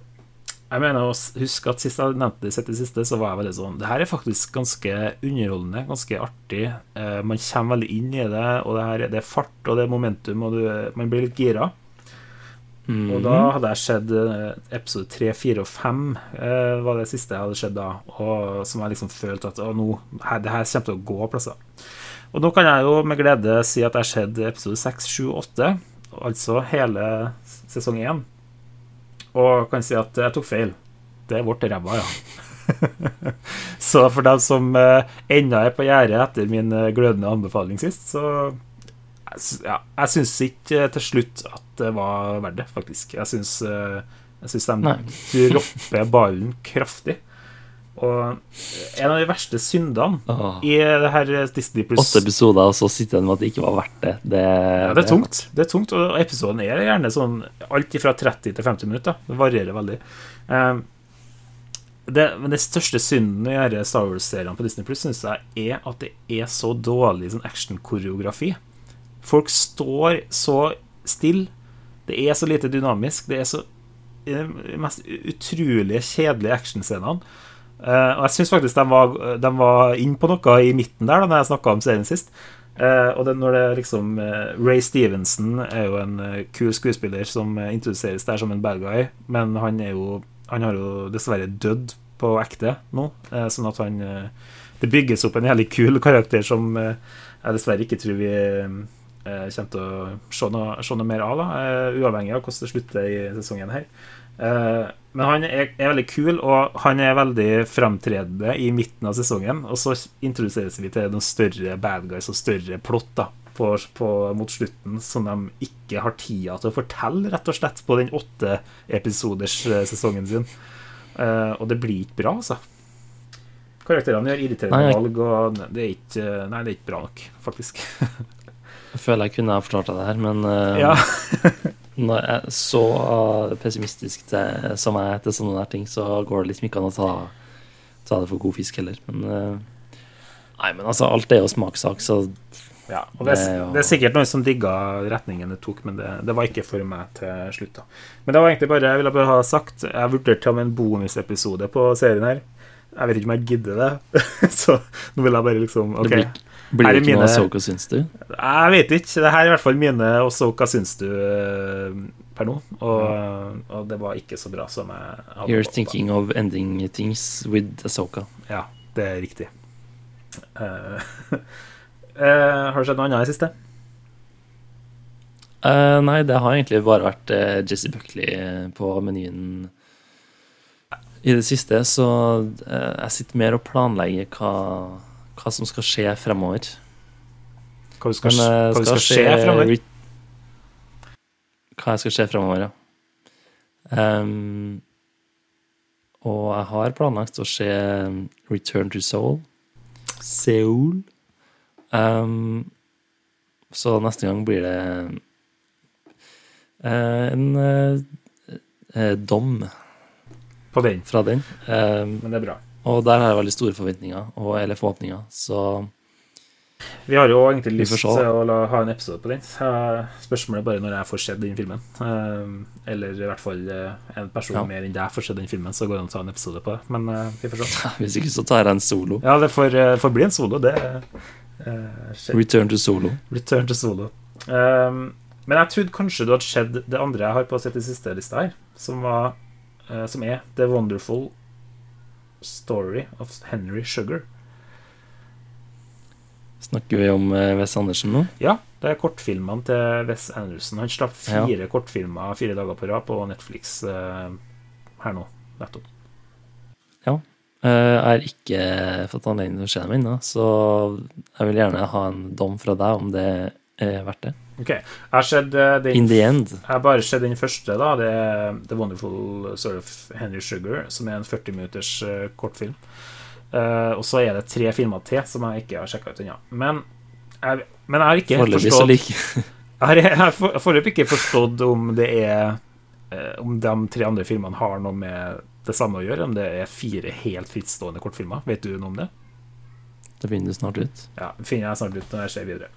jeg mener å huske at sist jeg nevnte det, det siste, så var jeg veldig sånn Det her er faktisk ganske underholdende, ganske artig. Eh, man kommer veldig inn i det, og det, her, det er fart og det er momentum, og du, man blir litt gira. Og da hadde jeg sett eh, episode 3, 4 og 5 eh, var det siste jeg hadde sett da. Og som jeg liksom følte at å, nå, her, det her kommer til å gå plasser. Og nå kan jeg jo med glede si at jeg har sett episode 6, 7 og 8, altså hele sesong 1. Og kan si at jeg tok feil. Det ble ræva, ja. så for dem som eh, ennå er på gjerdet etter min eh, glødende anbefaling sist, så ja, jeg syns ikke eh, til slutt at det var verdt det, faktisk. Jeg syns, jeg syns de dropper ballen kraftig. Og en av de verste syndene Åh. i det her Disney Plus Åtte episoder, og så sitter den med at det ikke var verdt det. Det, ja, det er tungt. Det er tungt, og episoden er gjerne sånn alt fra 30 til 50 minutter. Det varierer veldig. Um, det, men det største synden i disse Star Wars-seriene på Disney Plus syns jeg er at det er så dårlig sånn action-koreografi. Folk står så stille. Det er så lite dynamisk. Det er så de mest utrolige kjedelige actionscenene. Eh, og jeg syns faktisk de var, de var inn på noe i midten der, da når jeg snakka om serien sist. Uh, og det, når det liksom uh, Ray Stevenson er jo en kul skuespiller som introduseres der som en bad guy, men han er jo Han har jo dessverre dødd på ekte nå, sånn at han Det bygges opp en jævlig kul karakter som jeg dessverre ikke tror vi kommer til å se noe, se noe mer av, da, uavhengig av hvordan det slutter i sesongen her. Eh, men han er, er veldig kul, og han er veldig fremtredende i midten av sesongen. Og så introduseres vi til noen større bad guys og større plott da, på, på, mot slutten, som de ikke har tida til å fortelle, rett og slett, på den åtte episoders eh, sin. Uh, og det blir ikke bra, altså. Karakterene gjør irriterende valg, og det er ikke, nei, det er ikke bra nok, faktisk. Jeg føler jeg kunne ha forklart deg det her, men uh... ja. når jeg er så pessimistisk til, som jeg er til sånne der ting, så går det liksom ikke an å ta, ta det for god fisk heller. Men eh, Nei, men altså, alt er jo smakssak, så Ja, og det, er det er sikkert noen som digga retningen det tok, men det, det var ikke for meg til slutt. da Men det var egentlig bare jeg ville bare ha sagt Jeg vurderte til og med en bonusepisode på serien her. Jeg vet ikke om jeg gidder det, så nå vil jeg bare liksom det blir, blir det ikke ikke noe Asoka, syns du? Jeg vet ikke. Det her er i hvert fall mine Asoka, syns du eh, per nå? Og, og det var ikke så bra som jeg hadde You're håpet. thinking of ending things with Ahsoka. Ja, det er riktig. Uh, uh, har det skjedd noe annet i det siste? Uh, nei, det har egentlig bare vært Jesse Buckley på menyen i det siste, så jeg sitter mer og planlegger hva, hva som skal skje fremover. Hva skal, Men, eh, hva skal skje fremover? Hva jeg skal skje fremover, ja. Um, og jeg har planlagt å se Return to Soul. Seoul. Um, så neste gang blir det uh, en eh, dom På den. fra den. Um, Men det er bra. Og der har jeg veldig store forventninger, og, eller forhåpninger. Så Vi har jo egentlig lyst til å la, ha en episode på den. Spørsmålet er bare når jeg får sett den filmen. Eh, Eller i hvert fall eh, en person Ja. mer enn deg får sett den filmen, så går det an å ta en episode på det. Men eh, vi får se. hvis ikke så tar jeg en solo. Ja, det får, får bli en solo. Det skjer. Return to Solo. Return to solo. Men jeg trodde kanskje du hadde sett det andre jeg har på sett i siste lista her, som, var, som er The Wonderful Story of Henry Sugar. Snakker vi om eh, Wes Andersen nå? Ja, det er kortfilmene til Wes Anderson. Han slapp fire kortfilmer fire dager på rad på Netflix eh, her nå, nettopp. Ja. Eh, Jeg har ikke fått anledning til å se dem ennå, så jeg vil gjerne ha en dom fra deg om det er verdt det. Ok, Jeg har sett eh, den In the end. Jeg har bare sett den første, da. Det er The Wonderful Sort of Henry Sugar, som er en 40 minutters eh, kortfilm. Uh, og så er det tre filmer til som jeg ikke har sjekka ut ennå. Men, jeg- men jeg har ikke Foreløpig forstått Jeg har, foreløpig ikke forstått om det er eh, Om de tre andre filmene har noe med det samme å gjøre. Om det er fire helt frittstående kortfilmer. Vet du noe om det? Det finner du snart ut. Ja, det finner jeg snart ut når jeg ser videre.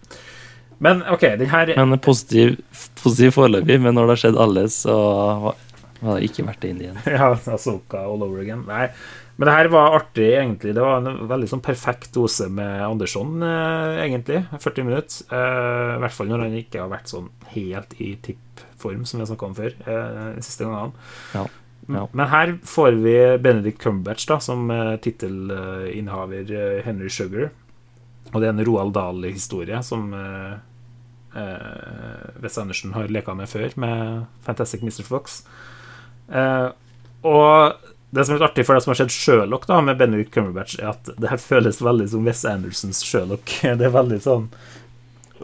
Men OK, den her Men positiv, positiv foreløpig, men når det har skjedd alle, så var var det ikke verdt det inn igjen. Ja, Asoka all over again. Nei, Men det her var artig, egentlig. Det var en veldig sånn perfekt dose med Andersson, eh, egentlig. 40 minutter. Eh, I hvert fall når han ikke har vært sånn helt i tippform, som vi har snakka om før. Eh, siste gangen. Ja. Ja. Men her får vi Benedict Cumberbatch da, som uh, tittelinnehaver eh, Henry Sugar. Og det er en Roald Dahl-historie som uh, uh, Wes Anderson har leka med før, med Fantastic Mr. Fox. Uh, og det som er litt artig for det som har skjedd Sherlock da, med Benedict Cumberbatch, er at det her føles veldig som Wes Andersens Sherlock. Det er veldig sånn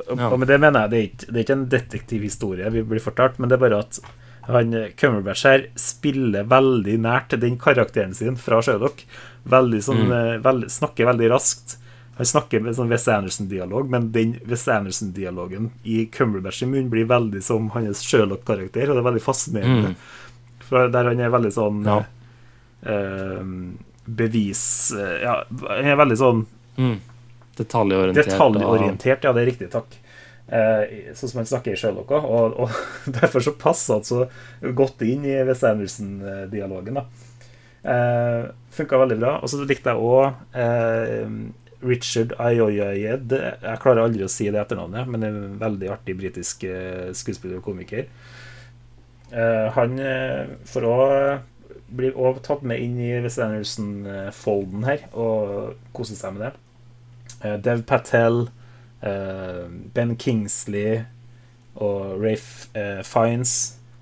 Ja. og med det mener jeg det er ikke, det er ikke en detektivhistorie vi blir fortalt, men det er bare at han Cumberbatch her spiller veldig nært den karakteren sin fra Sherlock. Veldig sånn, mm. veld, snakker veldig raskt. Han snakker med sånn Wes Anderson-dialog, men den Wes Anderson-dialogen i Cumberbatch munn blir veldig som hans Sherlock-karakter, og det er veldig fascinerende. Mm. For der han er veldig sånn Ja. eh, bevis eh, Ja, han er veldig sånn Mm. Detaljorientert. Detaljorientert, ja, det er riktig, takk. Eh, sånn som han snakker i Sherlock òg. Og, og derfor så passer han så godt inn i Wes Anderson-dialogen. da eh, Funka veldig bra. Og så likte jeg òg eh, Richard Ayoyayed. Jeg klarer aldri å si det etternavnet, men det er en veldig artig britisk eh, skuespiller og komiker. Eh, han eh, får òg bli tatt med inn i Wes Anderson-folden her og koser seg med det. Dev Patel, Ben Kingsley og Rafe Fiends.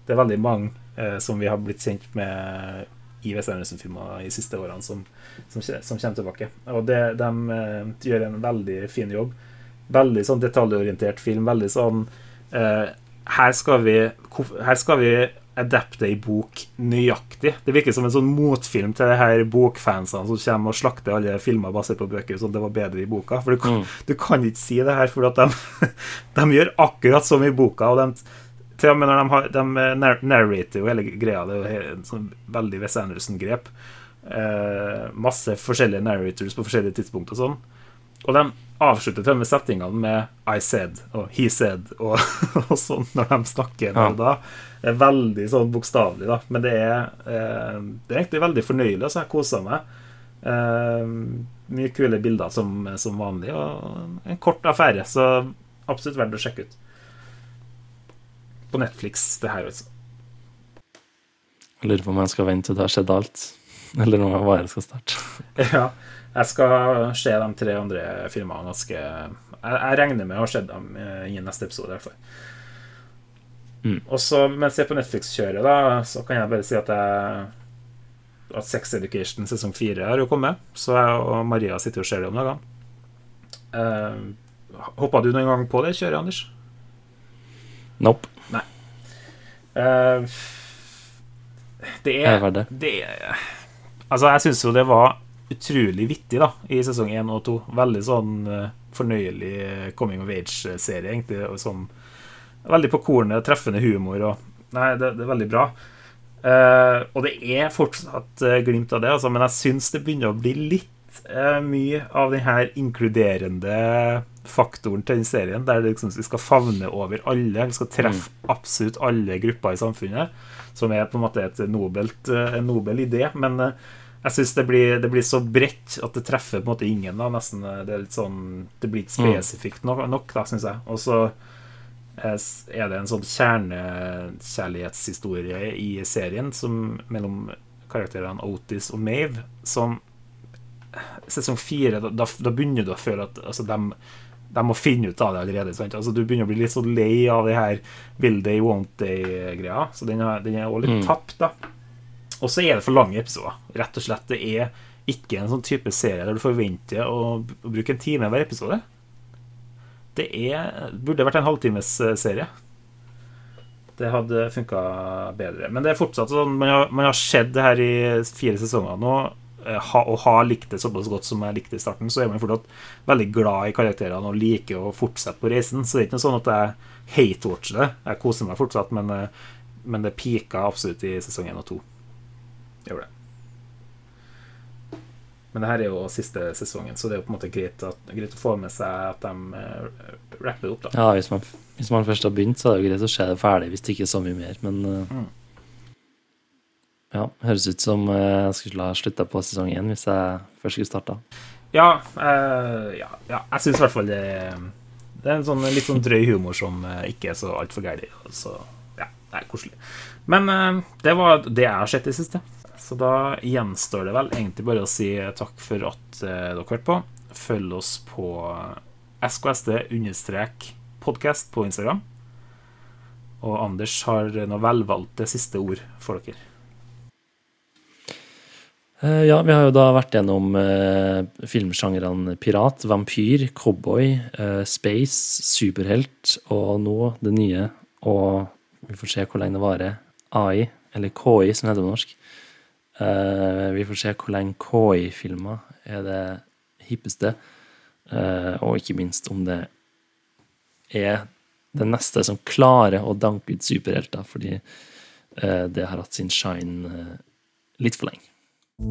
Det er veldig mange som vi har blitt kjent med i Wes Anderson-filmer i siste årene, som, som, som kommer tilbake. Og det, de de gjør en veldig fin jobb. Veldig sånn detaljorientert film. Veldig sånn eh, her, skal vi, her skal vi adapte ei bok nøyaktig. Det virker som en sånn motfilm til de her bokfansene som kommer og slakter alle filmer basert på bøker. Sånn det var bedre i boka. For du kan, du kan ikke si det her, for de, de gjør akkurat som i boka. Og de, til og med når de, har, de narrater jo hele greia. Det er jo en sånn veldig Wes Anderson-grep. Eh, masse forskjellige narrators på forskjellige tidspunkt og sånn. Og de avslutter til og med settingene med 'I said' og 'he said' og, og sånn når de snakker Ja. da. Det er veldig sånn bokstavelig, da. Men det er, eh, det er egentlig veldig fornøyelig. Altså. Jeg koser meg. Eh, mye kule bilder som, som vanlig, og en kort affære. Så absolutt verdt å sjekke ut. På Netflix, det her, altså. Jeg lurer på om jeg skal vente til det har skjedd alt, eller om jeg bare skal starte. Ja, jeg skal se de tre andre filmene ganske Jeg, jeg regner med å ha sett dem eh, i neste episode, i hvert fall. Mm. Og så mens jeg er på Netflix-kjøret, da, så kan jeg bare si at jeg At Sex Education sesong fire har jo kommet, så jeg og Maria sitter og ser det om dagene. Uh, Hoppa du noen gang på det kjøret, Anders? Nope. Eh, det er det. det er Altså, jeg syns jo det var utrolig vittig, da, i sesong én og to. Veldig sånn eh, fornøyelig eh, coming of age-serie, egentlig. Og sånn Veldig på kornet, treffende humor og Nei, det, det er veldig bra. Uh, og det er fortsatt uh, glimt av det, altså, men jeg syns det begynner å bli litt mye av den her inkluderende faktoren til den serien, der det liksom, vi skal favne over alle. Vi skal treffe absolutt alle grupper i samfunnet, som er på en måte et nobelt, eh, en nobel idé. Men eh, jeg syns det, det blir så bredt at det treffer på en måte ingen. da, nesten, eh, Det er litt sånn, det blir ikke spesifikt nok, nok da, syns jeg. Og så eh, er det en sånn kjernekjærlighetshistorie i serien som, mellom karakterene Otis og Mave, som sesong fire, da, da, begynner du å føle at altså, de, de må finne ut av det allerede. Altså, du begynner å bli litt så lei av det her will they, won't they-greia. Så den er, den er også litt Mm. tapt, da. Og så er det for lange episoder. Rett og slett. Det er ikke en sånn type serie der du forventer å, å bruke en time hver episode. Det er, burde vært en halvtimes eh, serie. Det hadde funka bedre. Men det er fortsatt sånn man har, man har sett det her i fire sesonger nå, ha, og har likt det såpass godt som jeg likte i starten, så er man fortsatt veldig glad i karakterene og liker å fortsette på reisen. Så det er ikke noe sånn at jeg hate-watcher det. Jeg koser meg fortsatt, men, eh, men det pika absolutt i sesong én og to. Gjør det. Men det her er jo siste sesongen, så det er jo på en måte greit, at, greit å få med seg at de eh, rapper det opp. da Ja, hvis man, hvis man først har begynt, så er det jo greit å se det ferdig hvis det ikke er så mye mer, men eh, Ja, høres ut som eh, jeg skulle ha slutta på sesong én hvis jeg først skulle starta. Ja, uh, ja, ja jeg syns i hvert fall det, det er en sånn litt sånn drøy humor som eh, ikke er så altfor gæren. Så ja, det er koselig. Men uh, det var det jeg har sett i siste. Så da gjenstår det vel egentlig bare å si takk for at uh, dere hørte på. Følg oss på sksd-podkast på Instagram. Og Anders har noe velvalgte siste ord for dere. Eh, Ja, vi har jo da vært gjennom eh, filmsjangrene pirat, vampyr, cowboy, eh, space, superhelt og nå det nye, og vi får se hvor lenge det varer, AI, eller KI som det heter på norsk. Eh, vi får se hvor lenge KI-filmer er det hippeste, eh, og ikke minst om det er det neste som klarer å danke ut superhelter, fordi eh, det har hatt sin shine litt for lenge. Apropos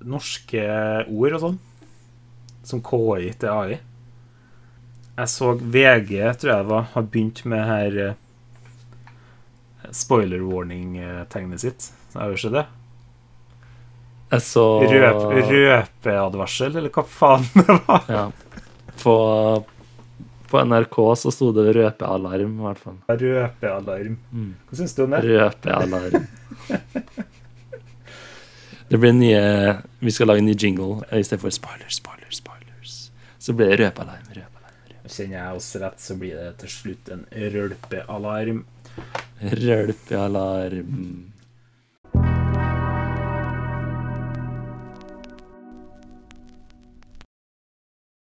norske ord og sånn, som KI til AI. Jeg så VG, tror jeg det var, har begynt med her eh, spoiler warning-tegnet sitt. Sett det? Jeg så Røp, røpeadvarsel, eller hva faen det var? Ja. På, på NRK så sto det røpealarm, i hvert fall. Røpealarm. Hva syns du om det? Røpealarm. Det blir nye Vi skal lage en ny jingle i stedet for spoilers, spoilers, spoilers. Så blir det røpealarm, røpealarm. Kjenner jeg oss rett, så blir det til slutt en rølpealarm. Rølpealarm.